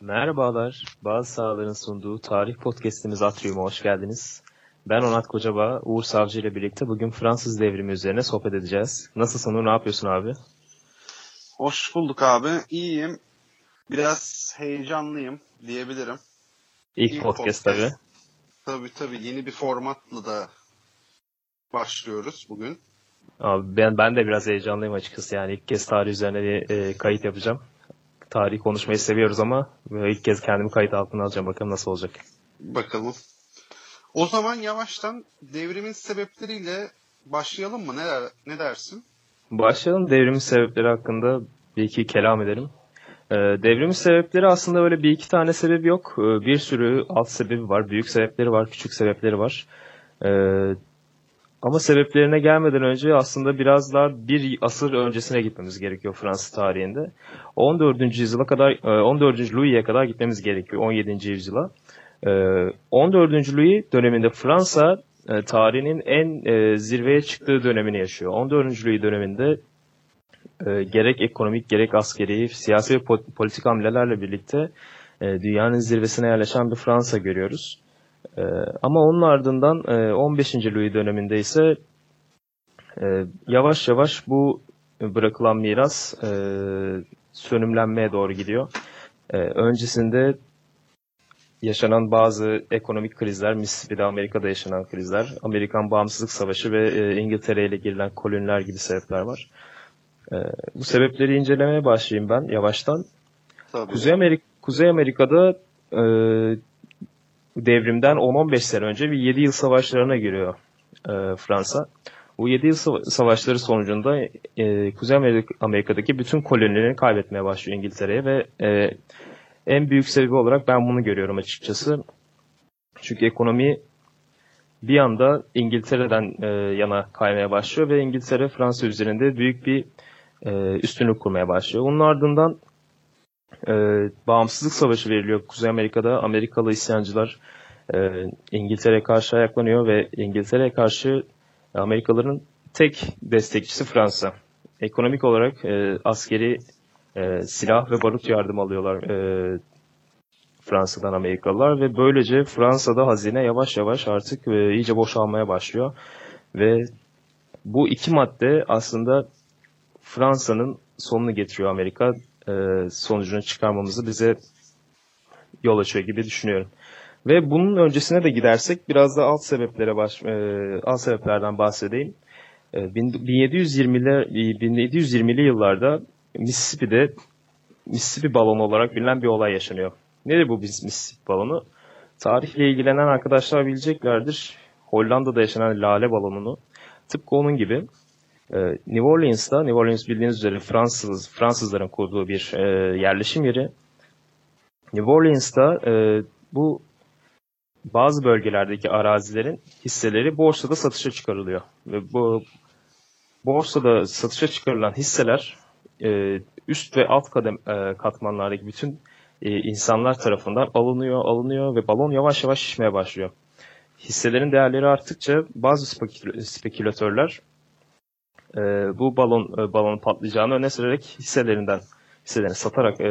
Merhabalar. Bazı sahaların sunduğu tarih podcastimiz Atrium'a hoş geldiniz. Ben Onat Kocaba, Uğur Savcı ile birlikte bugün Fransız devrimi üzerine sohbet edeceğiz. Nasılsın Uğur, ne yapıyorsun abi? Hoş bulduk abi. İyiyim. Biraz heyecanlıyım diyebilirim. İlk, İlk podcast, podcast tabii. Tabii tabii. Yeni bir formatla da başlıyoruz bugün. Abi ben ben de biraz heyecanlıyım açıkçası. Yani ilk kez tarih üzerine bir e, kayıt yapacağım. Tarih konuşmayı seviyoruz ama ilk kez kendimi kayıt altına alacağım. Bakalım nasıl olacak. Bakalım. O zaman yavaştan devrimin sebepleriyle başlayalım mı? Ne, der, ne dersin? Başlayalım. Devrimin sebepleri hakkında bir iki kelam edelim. Ee, devrimin sebepleri aslında böyle bir iki tane sebebi yok. Ee, bir sürü alt sebebi var. Büyük sebepleri var, küçük sebepleri var. Ama sebeplerine gelmeden önce aslında biraz daha bir asır öncesine gitmemiz gerekiyor Fransız tarihinde. 14. yüzyıla kadar 14. E, Louis'e kadar gitmemiz gerekiyor 17. yüzyıla. 14. E, Louis döneminde Fransa e, tarihinin en zirveye çıktığı dönemini yaşıyor. 14. Louis döneminde gerek ekonomik gerek askeri, siyasi ve politik hamlelerle birlikte dünyanın zirvesine yerleşen bir Fransa görüyoruz. E, ama onun ardından e, 15. Louis döneminde ise e, yavaş yavaş bu bırakılan miras e, sönümlenmeye doğru gidiyor. E, öncesinde yaşanan bazı ekonomik krizler, Mississippi'de Amerika'da yaşanan krizler, Amerikan Bağımsızlık Savaşı ve e, İngiltere ile girilen koloniler gibi sebepler var. E, bu sebepleri incelemeye başlayayım ben yavaştan. Tabii. Kuzey, Amerika, Kuzey Amerika'da e, devrimden 10-15 sene önce bir 7 yıl savaşlarına giriyor e, Fransa. Bu 7 yıl savaşları sonucunda e, Kuzey Amerika'daki bütün kolonilerini kaybetmeye başlıyor İngiltere'ye ve e, en büyük sebebi olarak ben bunu görüyorum açıkçası. Çünkü ekonomi bir anda İngiltere'den e, yana kaymaya başlıyor ve İngiltere Fransa üzerinde büyük bir e, üstünlük kurmaya başlıyor. Onun ardından e, bağımsızlık savaşı veriliyor Kuzey Amerika'da. Amerikalı isyancılar e, İngiltere'ye karşı ayaklanıyor ve İngiltere'ye karşı Amerikalıların tek destekçisi Fransa. Ekonomik olarak e, askeri e, silah ve barut yardım alıyorlar e, Fransa'dan Amerikalılar ve böylece Fransa'da hazine yavaş yavaş artık e, iyice boşalmaya başlıyor ve bu iki madde aslında Fransa'nın sonunu getiriyor Amerika e, sonucunu çıkarmamızı bize yol açıyor gibi düşünüyorum. Ve bunun öncesine de gidersek biraz da alt sebeplere baş, e, alt sebeplerden bahsedeyim. E, 1720'li 1720'li yıllarda Mississippi'de Mississippi balonu olarak bilinen bir olay yaşanıyor. Nedir bu Mississippi balonu? Tarihle ilgilenen arkadaşlar bileceklerdir. Hollanda'da yaşanan lale balonunu tıpkı onun gibi e, New Orleans'ta, New Orleans bildiğiniz üzere Fransız Fransızların kurduğu bir e, yerleşim yeri. New Orleans'ta e, bu bazı bölgelerdeki arazilerin hisseleri borsada satışa çıkarılıyor. Ve bu borsada satışa çıkarılan hisseler e, üst ve alt kadem, e, katmanlardaki bütün e, insanlar tarafından alınıyor, alınıyor ve balon yavaş yavaş şişmeye başlıyor. Hisselerin değerleri arttıkça bazı spekülatörler e, bu balon e, balonun patlayacağını öne sürerek hisselerinden hisselerini satarak e,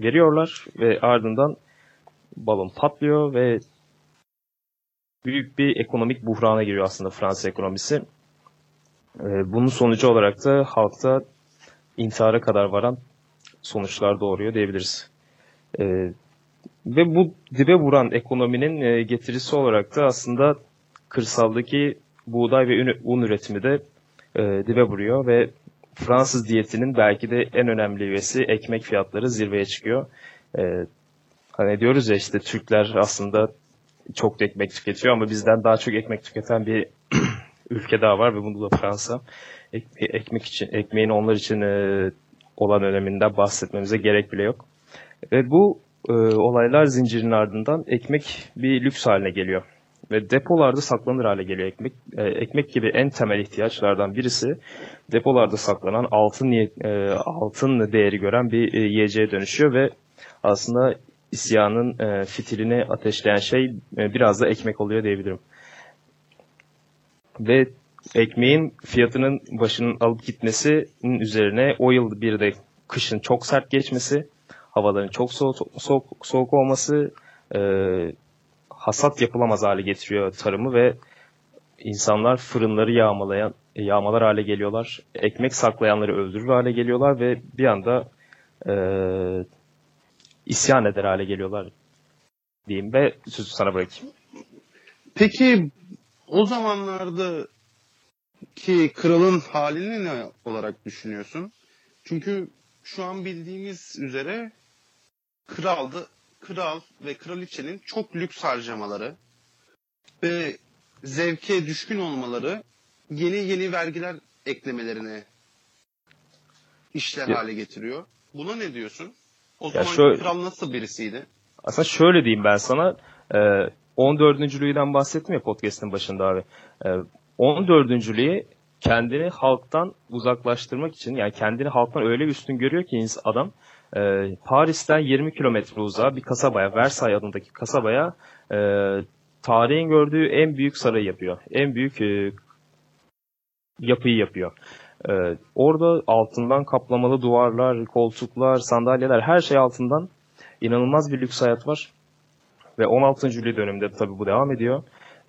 veriyorlar ve ardından balon patlıyor ve büyük bir ekonomik buhrana giriyor aslında Fransa ekonomisi. E, bunun sonucu olarak da halkta intihara kadar varan sonuçlar doğuruyor diyebiliriz. E, ve bu dibe vuran ekonominin e, getirisi olarak da aslında kırsaldaki buğday ve un üretimi de e, dibe vuruyor ve Fransız diyetinin belki de en önemli üyesi ekmek fiyatları zirveye çıkıyor. E, hani diyoruz ya işte Türkler aslında çok da ekmek tüketiyor ama bizden daha çok ekmek tüketen bir ülke daha var ve bunu da Fransa. Ek, ekmek için, ekmeğin onlar için e, olan öneminden bahsetmemize gerek bile yok. Ve bu e, olaylar zincirinin ardından ekmek bir lüks haline geliyor ve depolarda saklanır hale geliyor ekmek. E, ekmek gibi en temel ihtiyaçlardan birisi depolarda saklanan altın e, altın değeri gören bir e, yiyeceğe dönüşüyor ve aslında isyanın e, fitilini ateşleyen şey e, biraz da ekmek oluyor diyebilirim. Ve ekmeğin fiyatının başının alıp gitmesinin üzerine o yıl bir de kışın çok sert geçmesi havaların çok soğuk, soğuk, soğuk olması e, hasat yapılamaz hale getiriyor tarımı ve insanlar fırınları yağmalayan yağmalar hale geliyorlar. Ekmek saklayanları öldürür hale geliyorlar ve bir anda e, isyan eder hale geliyorlar diyeyim ve sözü sana bırakayım. Peki o zamanlarda ki kralın halini ne olarak düşünüyorsun? Çünkü şu an bildiğimiz üzere kraldı, kral ve kraliçenin çok lüks harcamaları ve zevke düşkün olmaları yeni yeni vergiler eklemelerine işler ya. hale getiriyor. Buna ne diyorsun? O ya zaman şöyle, kral nasıl birisiydi? Aslında şöyle diyeyim ben sana. 14. Louis'den bahsettim ya podcast'ın başında abi. 14. Louis kendini halktan uzaklaştırmak için yani kendini halktan öyle üstün görüyor ki adam Paris'ten 20 kilometre uzağa bir kasabaya Versailles adındaki kasabaya tarihin gördüğü en büyük sarayı yapıyor. En büyük e, yapıyı yapıyor. E, orada altından kaplamalı duvarlar, koltuklar, sandalyeler her şey altından inanılmaz bir lüks hayat var. Ve 16. Louis döneminde tabii bu devam ediyor.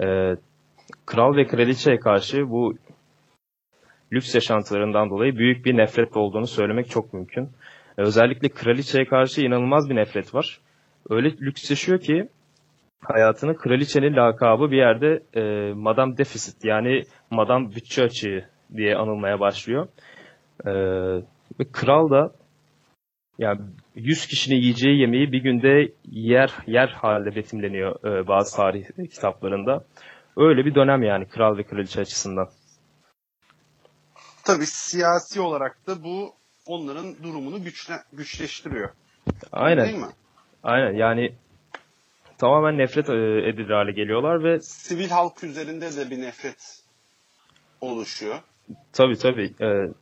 E, kral ve kraliçeye karşı bu lüks yaşantılarından dolayı büyük bir nefret olduğunu söylemek çok mümkün. E, özellikle kraliçeye karşı inanılmaz bir nefret var. Öyle lüks yaşıyor ki hayatını kraliçenin lakabı bir yerde e, Madame Deficit yani Madame Bütçe Açığı diye anılmaya başlıyor. E, ve kral da yani 100 kişinin yiyeceği yemeği bir günde yer yer halde betimleniyor e, bazı tarih kitaplarında. Öyle bir dönem yani kral ve kraliçe açısından. Tabii siyasi olarak da bu onların durumunu güçle, güçleştiriyor. Aynen. Değil mi? Aynen yani tamamen nefret e, edilir hale geliyorlar ve sivil halk üzerinde de bir nefret oluşuyor. Tabii tabii. Ee,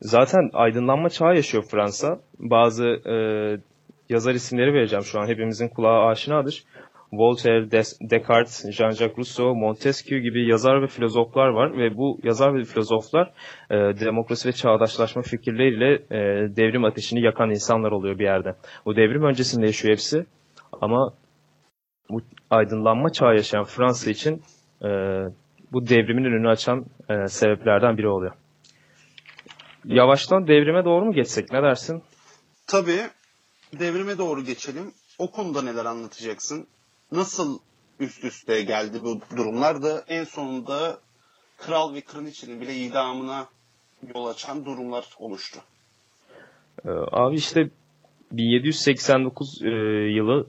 zaten aydınlanma çağı yaşıyor Fransa. Bazı e, yazar isimleri vereceğim şu an. Hepimizin kulağı aşinadır. Voltaire, Des Descartes, Jean-Jacques Rousseau, Montesquieu gibi yazar ve filozoflar var ve bu yazar ve filozoflar e, demokrasi ve çağdaşlaşma fikirleriyle e, devrim ateşini yakan insanlar oluyor bir yerde. Bu devrim öncesinde yaşıyor hepsi ama bu aydınlanma çağı yaşayan Fransa için e, bu devrimin önünü açan e, sebeplerden biri oluyor. Yavaştan devrime doğru mu geçsek ne dersin? Tabii devrime doğru geçelim. O konuda neler anlatacaksın? Nasıl üst üste geldi bu durumlar da en sonunda kral ve kraliçenin bile idamına yol açan durumlar oluştu. Ee, abi işte 1789 e, yılı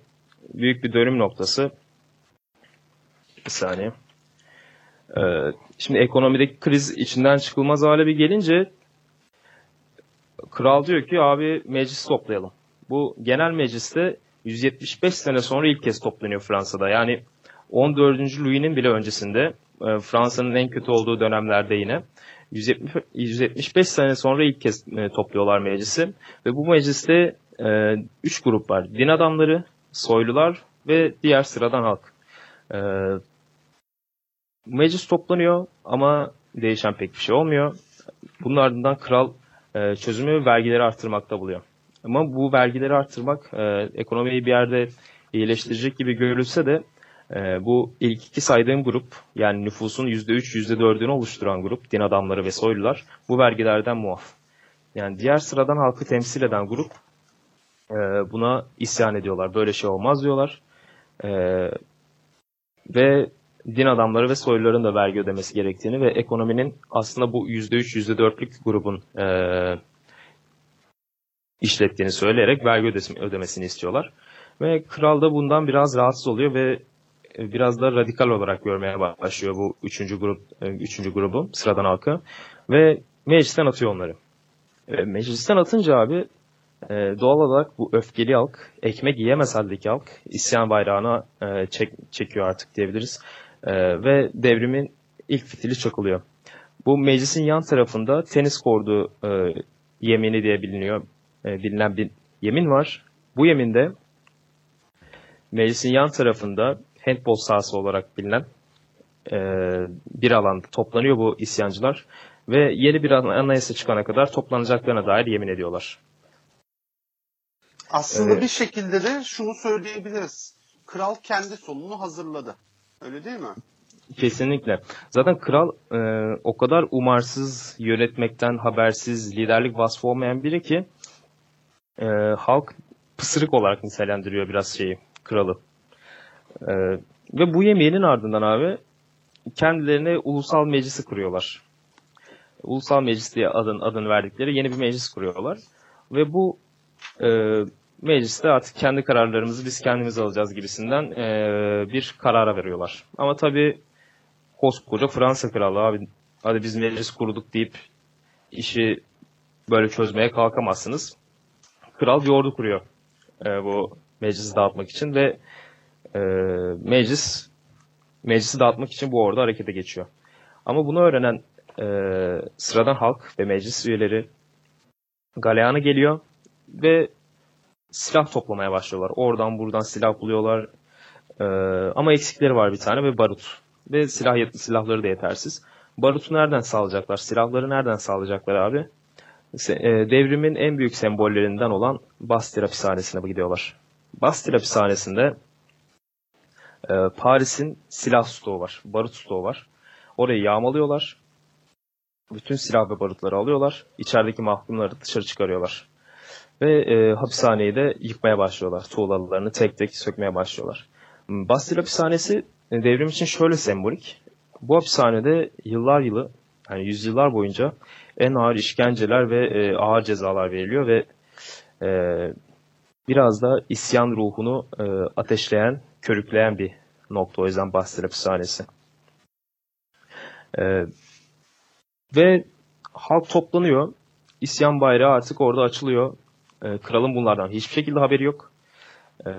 büyük bir dönüm noktası. Bir saniye. Ee, şimdi ekonomideki kriz içinden çıkılmaz hale bir gelince kral diyor ki abi meclis toplayalım. Bu genel mecliste 175 sene sonra ilk kez toplanıyor Fransa'da. Yani 14. Louis'nin bile öncesinde e, Fransa'nın en kötü olduğu dönemlerde yine 170, 175 sene sonra ilk kez e, topluyorlar meclisi ve bu mecliste 3 e, grup var. Din adamları, soylular ve diğer sıradan halk. Meclis toplanıyor ama değişen pek bir şey olmuyor. Bunun ardından kral çözümü vergileri arttırmakta buluyor. Ama bu vergileri arttırmak e, ekonomiyi bir yerde iyileştirecek gibi görülse de e, bu ilk iki saydığım grup yani nüfusun %3 %4'ünü oluşturan grup din adamları ve soylular bu vergilerden muaf. Yani diğer sıradan halkı temsil eden grup e, buna isyan ediyorlar. Böyle şey olmaz diyorlar. E, ve din adamları ve soyluların da vergi ödemesi gerektiğini ve ekonominin aslında bu %3 %4'lük grubun e, işlettiğini söyleyerek vergi ödemesini istiyorlar. Ve kral da bundan biraz rahatsız oluyor ve e, biraz da radikal olarak görmeye başlıyor bu üçüncü grup e, üçüncü grubu sıradan halkı ve meclisten atıyor onları. E, meclisten atınca abi doğal olarak bu öfkeli halk, ekmek yiyemez haldeki halk isyan bayrağına çek, çekiyor artık diyebiliriz. Ve devrimin ilk fitili çakılıyor. Bu meclisin yan tarafında tenis kordu yemini diye biliniyor e, bilinen bir yemin var. Bu yeminde meclisin yan tarafında handball sahası olarak bilinen e, bir alanda toplanıyor bu isyancılar ve yeni bir anayasa çıkana kadar toplanacaklarına dair yemin ediyorlar. Aslında evet. bir şekilde de şunu söyleyebiliriz. Kral kendi sonunu hazırladı. Öyle değil mi? Kesinlikle. Zaten kral e, o kadar umarsız, yönetmekten habersiz, liderlik vasfı olmayan biri ki e, halk pısırık olarak nitelendiriyor biraz şeyi, kralı. E, ve bu yemeğinin ardından abi kendilerine ulusal meclisi kuruyorlar. Ulusal Meclis diye adın, adını verdikleri yeni bir meclis kuruyorlar. Ve bu e, mecliste artık kendi kararlarımızı biz kendimiz alacağız gibisinden e, bir karara veriyorlar. Ama tabii koskoca Fransa kralı abi hadi biz meclis kurduk deyip işi böyle çözmeye kalkamazsınız. Kral bir ordu kuruyor e, bu meclisi dağıtmak için ve e, meclis meclisi dağıtmak için bu ordu harekete geçiyor. Ama bunu öğrenen e, sıradan halk ve meclis üyeleri galeyana geliyor ve silah toplamaya başlıyorlar. Oradan buradan silah buluyorlar. E, ama eksikleri var bir tane ve barut. Ve silah silahları da yetersiz. Barutu nereden sağlayacaklar? Silahları nereden sağlayacaklar abi? E, devrimin en büyük sembollerinden olan Bastille hapishanesine gidiyorlar. Bastille hapishanesinde e, Paris'in silah stoğu var, barut stoğu var. Orayı yağmalıyorlar. Bütün silah ve barutları alıyorlar. İçerideki mahkumları dışarı çıkarıyorlar. Ve e, hapishaneyi de yıkmaya başlıyorlar. Tuğlalarını tek tek sökmeye başlıyorlar. Bastille hapishanesi e, devrim için şöyle sembolik. Bu hapishanede yıllar yılı, yani yüzyıllar boyunca en ağır işkenceler ve e, ağır cezalar veriliyor ve e, biraz da isyan ruhunu e, ateşleyen, körükleyen bir nokta o yüzden Bastille hapishanesi. E, ve halk toplanıyor. İsyan bayrağı artık orada açılıyor. E, kralın bunlardan hiçbir şekilde haberi yok. E,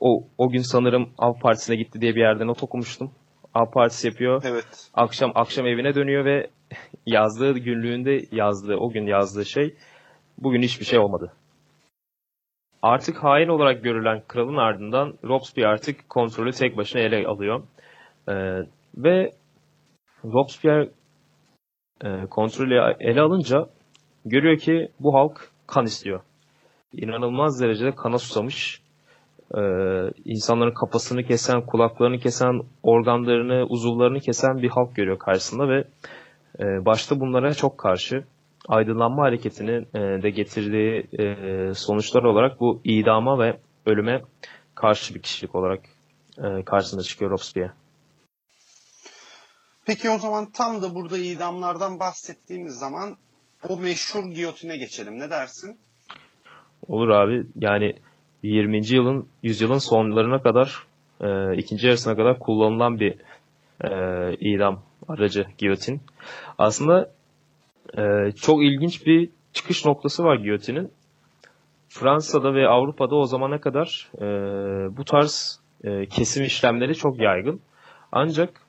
o, o gün sanırım Av Partisi'ne gitti diye bir yerde not okumuştum. Av Partisi yapıyor. Evet. Akşam akşam evine dönüyor ve yazdığı günlüğünde yazdığı o gün yazdığı şey bugün hiçbir şey olmadı. Artık hain olarak görülen kralın ardından Robespierre artık kontrolü tek başına ele alıyor. Ee, ve Robespierre e, kontrolü ele alınca görüyor ki bu halk kan istiyor. İnanılmaz derecede kana susamış. E, insanların kafasını kesen, kulaklarını kesen, organlarını, uzuvlarını kesen bir halk görüyor karşısında ve e, başta bunlara çok karşı aydınlanma hareketinin e, de getirdiği e, sonuçlar olarak bu idama ve ölüme karşı bir kişilik olarak e, karşısına çıkıyor Robespierre. Peki o zaman tam da burada idamlardan bahsettiğimiz zaman o meşhur giyotine geçelim. Ne dersin? Olur abi. Yani 20. yılın, yüzyılın sonlarına kadar, e, ikinci yarısına kadar kullanılan bir e, idam aracı giyotin. Aslında e, çok ilginç bir çıkış noktası var giyotinin. Fransa'da ve Avrupa'da o zamana kadar e, bu tarz e, kesim işlemleri çok yaygın. Ancak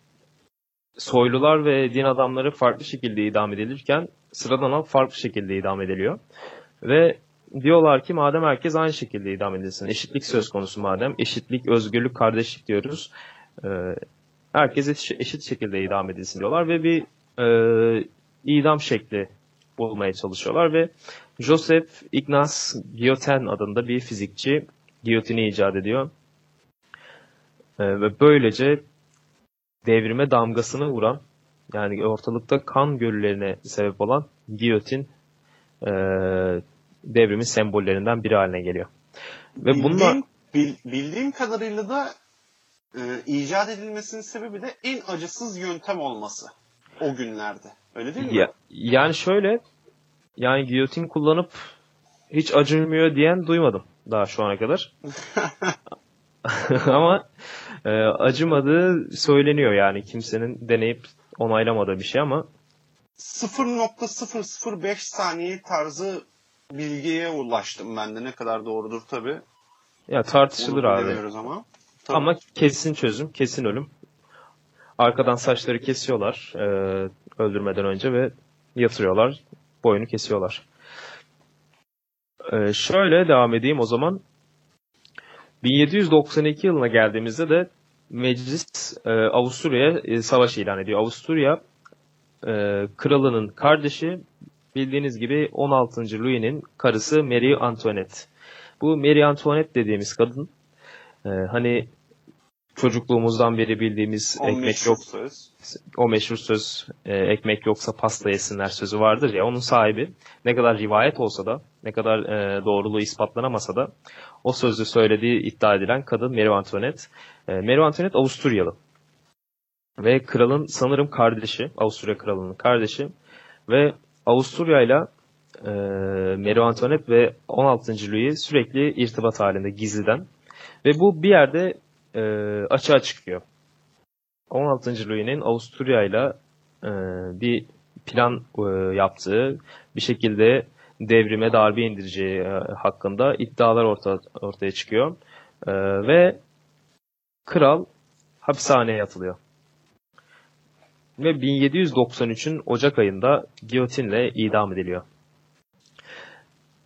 soylular ve din adamları farklı şekilde idam edilirken sıradan halk farklı şekilde idam ediliyor. Ve diyorlar ki madem herkes aynı şekilde idam edilsin. Eşitlik söz konusu madem. Eşitlik, özgürlük, kardeşlik diyoruz. E, herkes eşit, şekilde idam edilsin diyorlar ve bir e, idam şekli bulmaya çalışıyorlar ve Joseph Ignace Guillotin adında bir fizikçi giyotini icat ediyor. E, ve böylece devrime damgasını vuran yani ortalıkta kan göllerine sebep olan giyotin e, devrimin sembollerinden biri haline geliyor. Ve bildiğim, bununla bil, bildiğim kadarıyla da e, icat edilmesinin sebebi de en acısız yöntem olması o günlerde. Öyle değil mi? Ya, yani şöyle yani giyotin kullanıp hiç acımıyor diyen duymadım daha şu ana kadar. Ama e, acımadığı söyleniyor yani kimsenin deneyip onaylamadığı bir şey ama 0.005 saniye tarzı bilgiye ulaştım ben de ne kadar doğrudur tabi. Ya tartışılır Onu abi. Ama. Tabii. ama kesin çözüm, kesin ölüm. Arkadan saçları kesiyorlar e, öldürmeden önce ve yatırıyorlar. Boyunu kesiyorlar. E, şöyle devam edeyim o zaman. 1792 yılına geldiğimizde de meclis e, Avusturya'ya e, savaş ilan ediyor. Avusturya e, kralının kardeşi bildiğiniz gibi 16. Louis'nin karısı Marie Antoinette. Bu Marie Antoinette dediğimiz kadın e, hani çocukluğumuzdan beri bildiğimiz O ekmek meşhur yok söz. o meşhur söz e, ekmek yoksa pasta yesinler sözü vardır ya onun sahibi ne kadar rivayet olsa da ne kadar e, doğruluğu ispatlanamasa da o sözü söylediği iddia edilen kadın Marie Antoinette. E, Marie Antoinette Avusturyalı ve kralın sanırım kardeşi Avusturya kralının kardeşi ve Avusturya ile Marie Antoinette ve 16. Louis sürekli irtibat halinde gizliden ve bu bir yerde e, açığa çıkıyor. 16. Louis'nin Avusturya ile bir plan e, yaptığı, bir şekilde devrime darbe indireceği e, hakkında iddialar orta, ortaya çıkıyor. E, ve kral hapishaneye atılıyor. Ve 1793'ün Ocak ayında giyotinle idam ediliyor.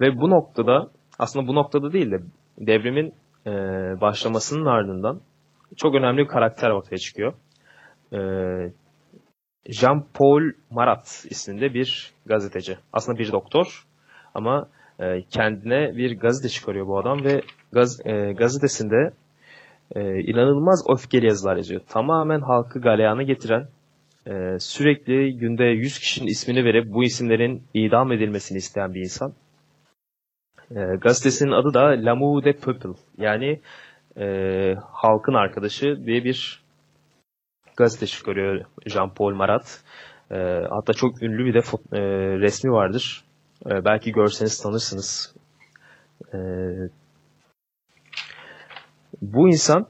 Ve bu noktada, aslında bu noktada değil de devrimin e, başlamasının ardından çok önemli bir karakter ortaya çıkıyor. E, Jean-Paul Marat isminde bir gazeteci. Aslında bir doktor ama e, kendine bir gazete çıkarıyor bu adam ve gaz, e, gazetesinde e, inanılmaz öfkeli yazılar yazıyor. Tamamen halkı galeyana getiren, e, sürekli günde 100 kişinin ismini verip bu isimlerin idam edilmesini isteyen bir insan. E, gazetesinin adı da L'amour des Peuples yani e, halkın arkadaşı diye bir gazete çıkarıyor Jean-Paul Marat. E, hatta çok ünlü bir de fo- e, resmi vardır. E, belki görseniz tanırsınız. E, bu insan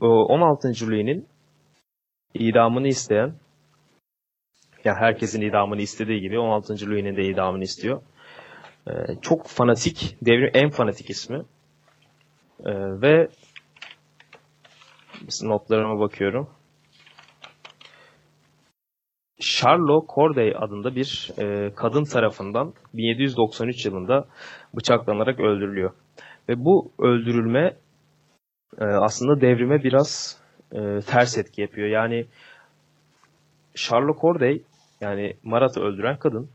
o 16. Louis'nin idamını isteyen ya herkesin idamını istediği gibi 16. Louis'nin de idamını istiyor. E, çok fanatik, devrin en fanatik ismi. E, ve notlarıma bakıyorum. Charlotte Corday adında bir e, kadın tarafından 1793 yılında bıçaklanarak öldürülüyor. Ve bu öldürülme e, aslında devrime biraz e, ters etki yapıyor. Yani Charlotte Corday yani Marat'ı öldüren kadın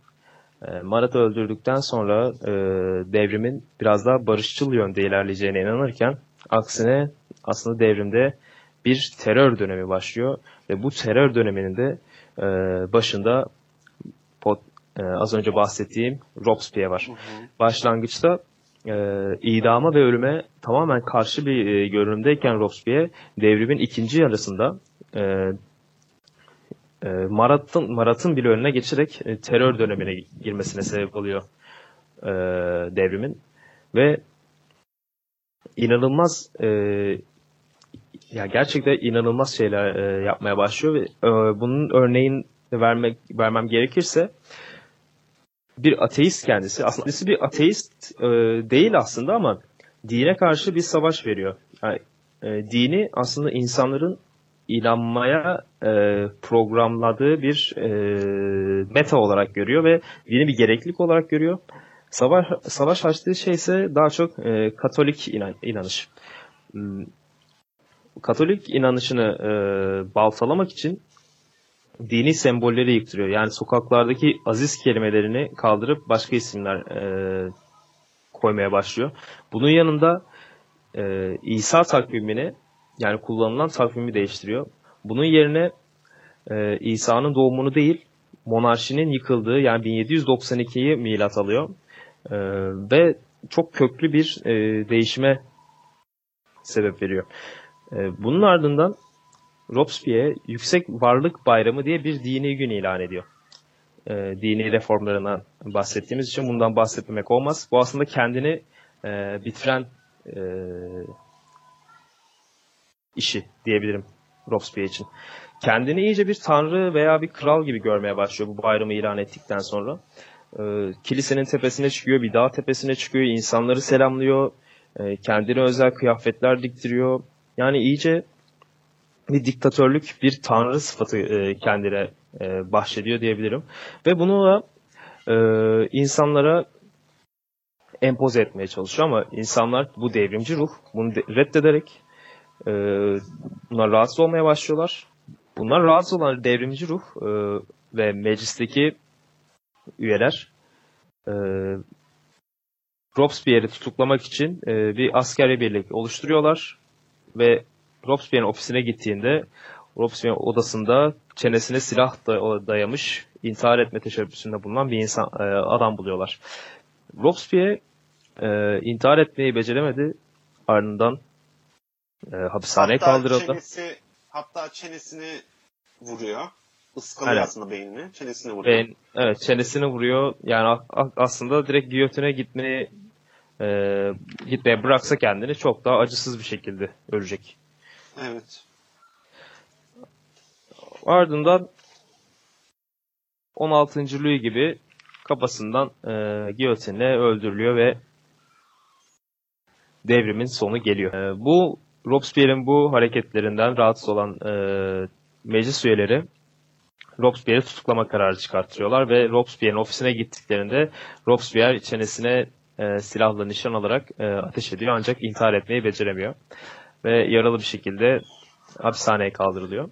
e, Marat'ı öldürdükten sonra e, devrimin biraz daha barışçıl yönde ilerleyeceğine inanırken aksine aslında devrimde bir terör dönemi başlıyor ve bu terör döneminin de e, başında pot, e, az önce bahsettiğim Robespierre var. Hı hı. Başlangıçta e, idama ve ölüme tamamen karşı bir e, görünümdeyken Robespierre devrimin ikinci yarısında e, e, Marat'ın Marat'ın bile önüne geçerek e, terör dönemine girmesine sebep oluyor e, devrimin. Ve inanılmaz e, ya gerçekten inanılmaz şeyler e, yapmaya başlıyor ve e, bunun örneğin vermek vermem gerekirse bir ateist kendisi aslında kendisi bir ateist e, değil aslında ama dine karşı bir savaş veriyor. Yani, e, dini aslında insanların inanmaya e, programladığı bir e, meta olarak görüyor ve dini bir gereklilik olarak görüyor. Savaş savaş açtığı şey ise daha çok e, Katolik inan, inanış. Hmm, Katolik inanışını e, baltalamak için dini sembolleri yıktırıyor. Yani sokaklardaki aziz kelimelerini kaldırıp başka isimler e, koymaya başlıyor. Bunun yanında e, İsa takvimini yani kullanılan takvimi değiştiriyor. Bunun yerine e, İsa'nın doğumunu değil monarşinin yıkıldığı yani 1792'yi milat alıyor. E, ve çok köklü bir e, değişime sebep veriyor. E, bunun ardından Robespierre Yüksek Varlık Bayramı diye bir dini gün ilan ediyor. E, dini reformlarından bahsettiğimiz için bundan bahsetmemek olmaz. Bu aslında kendini e, bitiren e, işi diyebilirim Robespierre için. Kendini iyice bir tanrı veya bir kral gibi görmeye başlıyor bu bayramı ilan ettikten sonra. E, kilisenin tepesine çıkıyor, bir dağ tepesine çıkıyor, insanları selamlıyor, e, kendine özel kıyafetler diktiriyor. Yani iyice diktatörlük, bir tanrı sıfatı e, kendine e, bahşediyor diyebilirim. Ve bunu da e, insanlara empoze etmeye çalışıyor ama insanlar bu devrimci ruh bunu de, reddederek e, bunlar rahatsız olmaya başlıyorlar. Bunlar rahatsız olan devrimci ruh e, ve meclisteki üyeler e, Robespierre'i tutuklamak için e, bir askeri birlik oluşturuyorlar ve Robespierre'in ofisine gittiğinde Robespierre'in odasında çenesine silah dayamış intihar etme teşebbüsünde bulunan bir insan e, adam buluyorlar. Robespierre e, intihar etmeyi beceremedi. Ardından e, hapishaneye hatta kaldırıldı. Çenesi, hatta çenesini vuruyor. Iskalıyor Evet. aslında beynini. Çenesini vuruyor. Beyin, evet çenesini vuruyor. Yani aslında direkt giyotine gitmeyi e, gitmeye bıraksa kendini çok daha acısız bir şekilde ölecek. Evet. Ardından 16. Louis gibi kafasından e, giyotinle öldürülüyor ve devrimin sonu geliyor. E, bu Robespierre'in bu hareketlerinden rahatsız olan e, meclis üyeleri Robespierre'i tutuklama kararı çıkartıyorlar ve Robespierre'in ofisine gittiklerinde Robespierre çenesine e, silahla nişan alarak e, ateş ediyor ancak intihar etmeyi beceremiyor. Ve yaralı bir şekilde hapishaneye kaldırılıyor.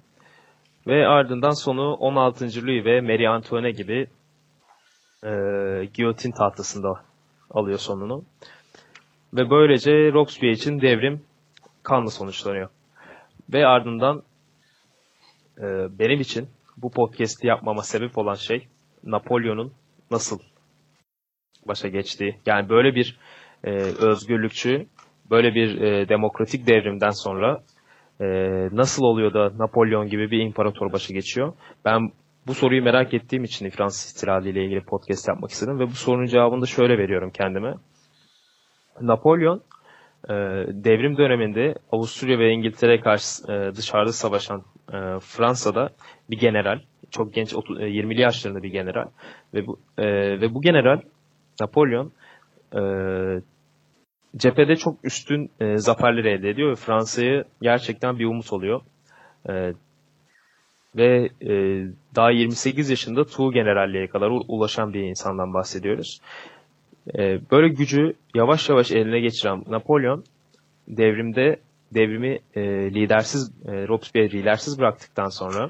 Ve ardından sonu 16. Louis ve Marie Antoinette gibi e, giyotin tahtasında alıyor sonunu. Ve böylece Robespierre için devrim kanla sonuçlanıyor. Ve ardından e, benim için bu podcast'i yapmama sebep olan şey Napolyon'un nasıl başa geçtiği. Yani böyle bir e, özgürlükçü, böyle bir e, demokratik devrimden sonra e, nasıl oluyor da Napolyon gibi bir imparator başa geçiyor? Ben bu soruyu merak ettiğim için Fransız ihtilali ile ilgili podcast yapmak istedim ve bu sorunun cevabını da şöyle veriyorum kendime. Napolyon e, devrim döneminde Avusturya ve İngiltere karşı e, dışarıda savaşan e, Fransa'da bir general, çok genç 30, e, 20'li yaşlarında bir general ve bu e, ve bu general Napolyon e, cephede çok üstün e, zaferler elde ediyor ve Fransa'yı gerçekten bir umut oluyor. E, ve e, daha 28 yaşında Tuğ generalliğe kadar ulaşan bir insandan bahsediyoruz. E, böyle gücü yavaş yavaş eline geçiren Napolyon devrimde devrimi e, lidersiz e, Robespierre lidersiz bıraktıktan sonra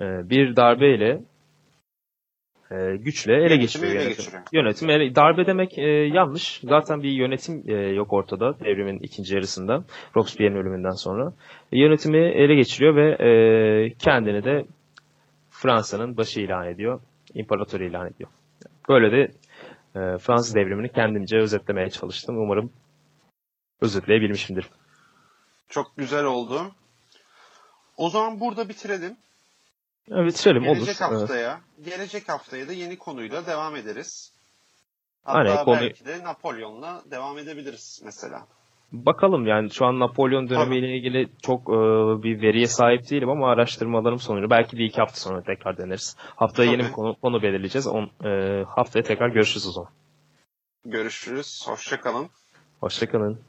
e, bir darbeyle e, güçle ele Yönetimi geçiriyor. ele yönetimi. geçiriyor. Yönetim ele- darbe demek e, yanlış. Zaten bir yönetim e, yok ortada devrimin ikinci yarısında Robespierre'in ölümünden sonra. E, yönetimi ele geçiriyor ve e, kendini de Fransa'nın başı ilan ediyor. İmparatoru ilan ediyor. Böyle de e, Fransız devrimini kendimce özetlemeye çalıştım. Umarım özetleyebilmişimdir. Çok güzel oldu. O zaman burada bitirelim. Evet bitirelim olur. Gelecek Evet. haftaya, gelecek haftaya da yeni konuyla devam ederiz. Hatta Aynen, konu- belki de Napolyon'la devam edebiliriz mesela. Bakalım yani şu an Napolyon dönemiyle ilgili çok e, bir veriye sahip değilim ama araştırmalarım sonucu belki bir iki hafta sonra tekrar deneriz. Haftaya yeni Tabii. bir konu, konu belirleyeceğiz. On, e, haftaya tekrar görüşürüz o zaman. Görüşürüz. Hoşça kalın. Hoşçakalın.